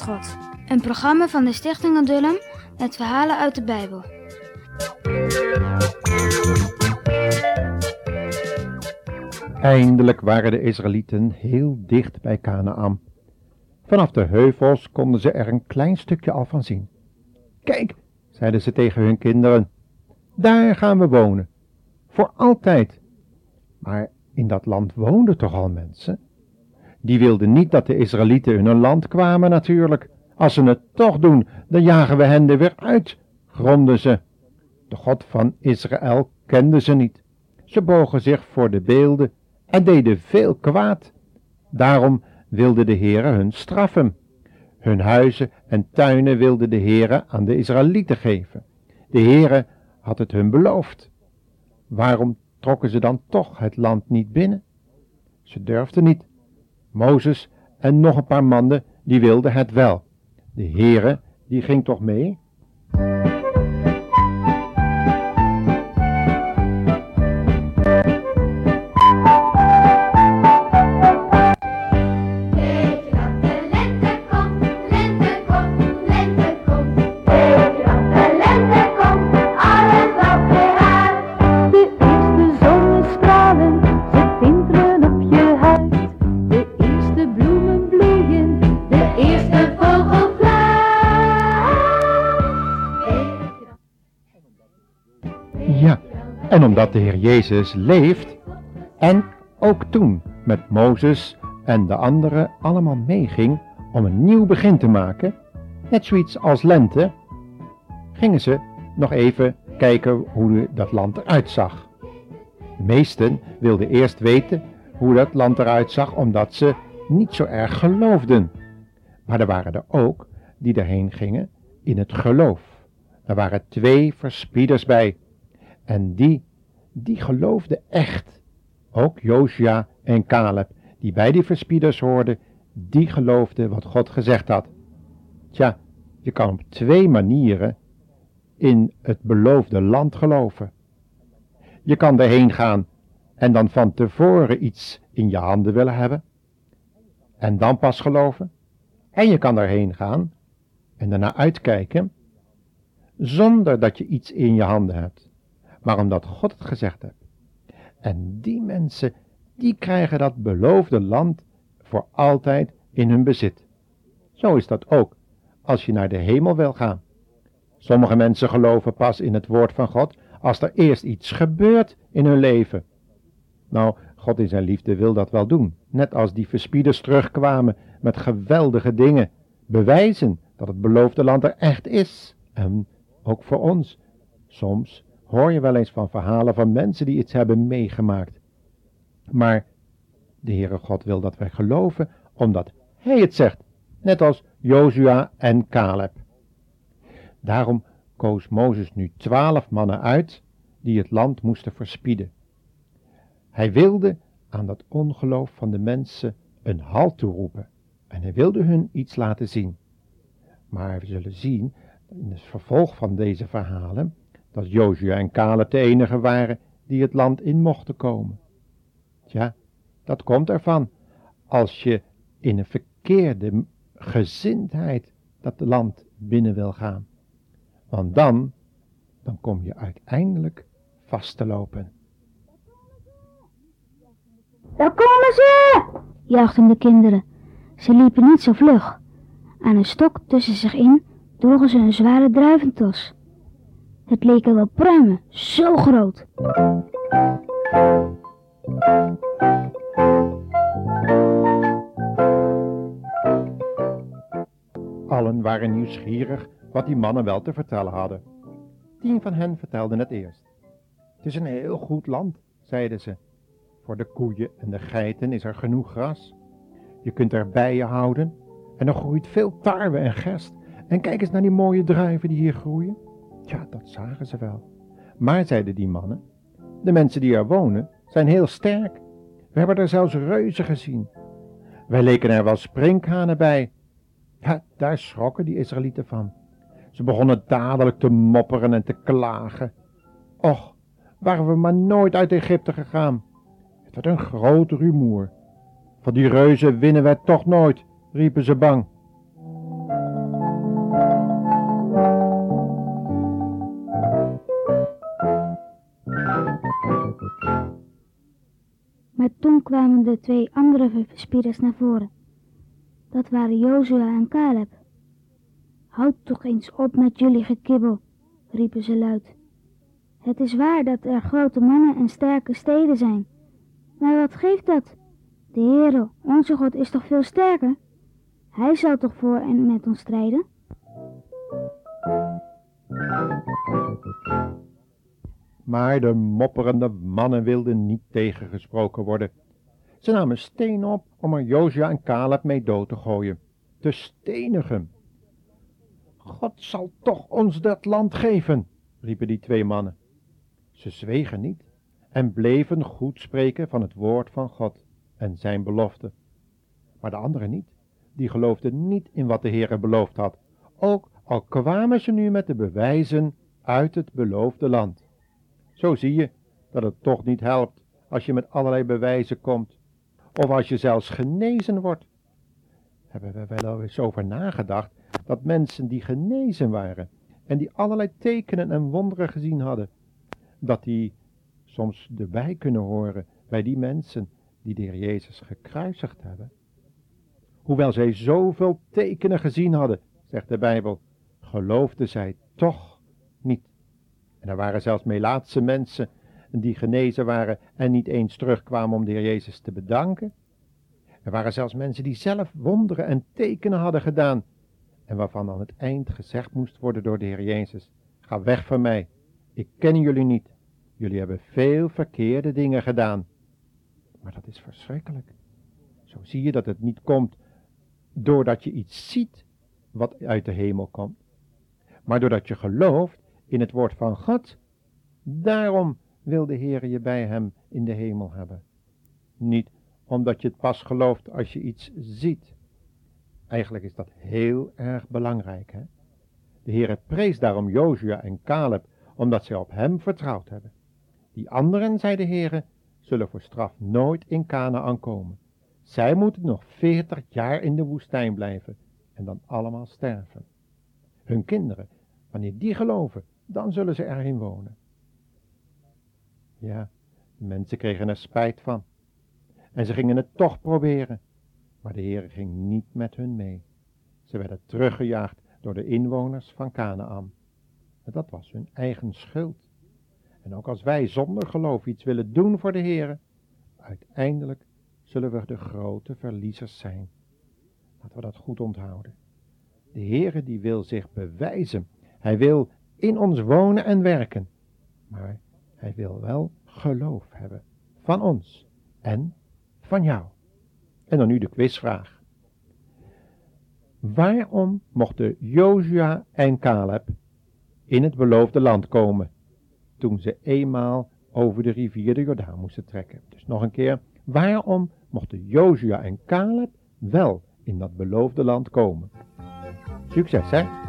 God. Een programma van de Stichting Adullam met verhalen uit de Bijbel. Eindelijk waren de Israëlieten heel dicht bij Canaan. Vanaf de heuvels konden ze er een klein stukje al van zien. Kijk, zeiden ze tegen hun kinderen, daar gaan we wonen. Voor altijd. Maar in dat land woonden toch al mensen? Die wilden niet dat de Israëlieten hun land kwamen natuurlijk. Als ze het toch doen, dan jagen we hen er weer uit, gromden ze. De God van Israël kenden ze niet. Ze bogen zich voor de beelden en deden veel kwaad. Daarom wilde de Heere hun straffen. Hun huizen en tuinen wilde de Heere aan de Israëlieten geven. De Heere had het hun beloofd. Waarom trokken ze dan toch het land niet binnen? Ze durfden niet. Mozes en nog een paar mannen, die wilden het wel. De Heere, die ging toch mee? Ja, en omdat de Heer Jezus leeft en ook toen met Mozes en de anderen allemaal meeging om een nieuw begin te maken, net zoiets als lente, gingen ze nog even kijken hoe dat land eruit zag. De meesten wilden eerst weten hoe dat land eruit zag, omdat ze niet zo erg geloofden. Maar er waren er ook die erheen gingen in het geloof. Er waren twee verspieders bij. En die, die geloofden echt. Ook Josia en Caleb, die bij die verspieders hoorden, die geloofden wat God gezegd had. Tja, je kan op twee manieren in het beloofde land geloven. Je kan erheen gaan en dan van tevoren iets in je handen willen hebben. En dan pas geloven. En je kan erheen gaan en daarna uitkijken zonder dat je iets in je handen hebt maar omdat God het gezegd heeft. En die mensen, die krijgen dat beloofde land voor altijd in hun bezit. Zo is dat ook als je naar de hemel wil gaan. Sommige mensen geloven pas in het woord van God als er eerst iets gebeurt in hun leven. Nou, God in zijn liefde wil dat wel doen, net als die verspieders terugkwamen met geweldige dingen, bewijzen dat het beloofde land er echt is. En ook voor ons. Soms hoor je wel eens van verhalen van mensen die iets hebben meegemaakt. Maar de Heere God wil dat wij geloven, omdat Hij het zegt, net als Jozua en Caleb. Daarom koos Mozes nu twaalf mannen uit die het land moesten verspieden. Hij wilde aan dat ongeloof van de mensen een halt toeroepen en hij wilde hun iets laten zien. Maar we zullen zien in het vervolg van deze verhalen dat Jozua en Caleb de enigen waren die het land in mochten komen. Tja, dat komt ervan als je in een verkeerde gezindheid dat land binnen wil gaan. Want dan, dan kom je uiteindelijk vast te lopen. Daar komen ze! juichten de kinderen. Ze liepen niet zo vlug. Aan een stok tussen zich in droegen ze een zware druiventos. Het leken wel pruimen, zo groot. Allen waren nieuwsgierig wat die mannen wel te vertellen hadden. Tien van hen vertelden het eerst. Het is een heel goed land, zeiden ze. Voor de koeien en de geiten is er genoeg gras. Je kunt er bijen houden en er groeit veel tarwe en gerst. En kijk eens naar die mooie druiven die hier groeien. Ja, dat zagen ze wel. Maar, zeiden die mannen, de mensen die er wonen zijn heel sterk. We hebben er zelfs reuzen gezien. Wij leken er wel sprinkhanen bij. Ja, daar schrokken die Israëlieten van. Ze begonnen dadelijk te mopperen en te klagen. Och, waren we maar nooit uit Egypte gegaan. Het werd een groot rumoer. Van die reuzen winnen wij toch nooit, riepen ze bang. Kwamen de twee andere verspieders naar voren. Dat waren Jozua en Caleb. Houd toch eens op met jullie gekibbel, riepen ze luid. Het is waar dat er grote mannen en sterke steden zijn. Maar wat geeft dat? De Heere, onze God, is toch veel sterker? Hij zal toch voor en met ons strijden? Maar de mopperende mannen wilden niet tegengesproken worden. Ze namen steen op om er Jozua en Caleb mee dood te gooien, te stenigen. God zal toch ons dat land geven, riepen die twee mannen. Ze zwegen niet en bleven goed spreken van het woord van God en zijn belofte. Maar de anderen niet, die geloofden niet in wat de Heer beloofd had, ook al kwamen ze nu met de bewijzen uit het beloofde land. Zo zie je dat het toch niet helpt als je met allerlei bewijzen komt, of als je zelfs genezen wordt. Hebben we wel eens over nagedacht dat mensen die genezen waren en die allerlei tekenen en wonderen gezien hadden, dat die soms erbij kunnen horen bij die mensen die de Heer Jezus gekruisigd hebben? Hoewel zij zoveel tekenen gezien hadden, zegt de Bijbel, geloofden zij toch niet. En er waren zelfs Melaatse mensen die genezen waren en niet eens terugkwamen om de Heer Jezus te bedanken. Er waren zelfs mensen die zelf wonderen en tekenen hadden gedaan en waarvan aan het eind gezegd moest worden door de Heer Jezus, ga weg van mij, ik ken jullie niet, jullie hebben veel verkeerde dingen gedaan. Maar dat is verschrikkelijk. Zo zie je dat het niet komt doordat je iets ziet wat uit de hemel komt, maar doordat je gelooft in het woord van God. Daarom wil de Heer je bij hem in de hemel hebben. Niet omdat je het pas gelooft als je iets ziet. Eigenlijk is dat heel erg belangrijk. Hè? De Heer prees daarom Jozua en Caleb, omdat zij op hem vertrouwd hebben. Die anderen, zei de Heer, zullen voor straf nooit in Canaan komen. Zij moeten nog veertig jaar in de woestijn blijven en dan allemaal sterven. Hun kinderen, wanneer die geloven, dan zullen ze erin wonen. Ja, de mensen kregen er spijt van. En ze gingen het toch proberen. Maar de Heer ging niet met hun mee. Ze werden teruggejaagd door de inwoners van Canaan. En dat was hun eigen schuld. En ook als wij zonder geloof iets willen doen voor de Heer, uiteindelijk zullen we de grote verliezers zijn. Laten we dat goed onthouden. De Heere die wil zich bewijzen. Hij wil in ons wonen en werken. Maar hij wil wel geloof hebben. Van ons en van jou. En dan nu de quizvraag. Waarom mochten Jozua en Caleb in het beloofde land komen toen ze eenmaal over de rivier de Jordaan moesten trekken? Dus nog een keer, waarom mochten Jozua en Caleb wel in dat beloofde land komen? Succes hè!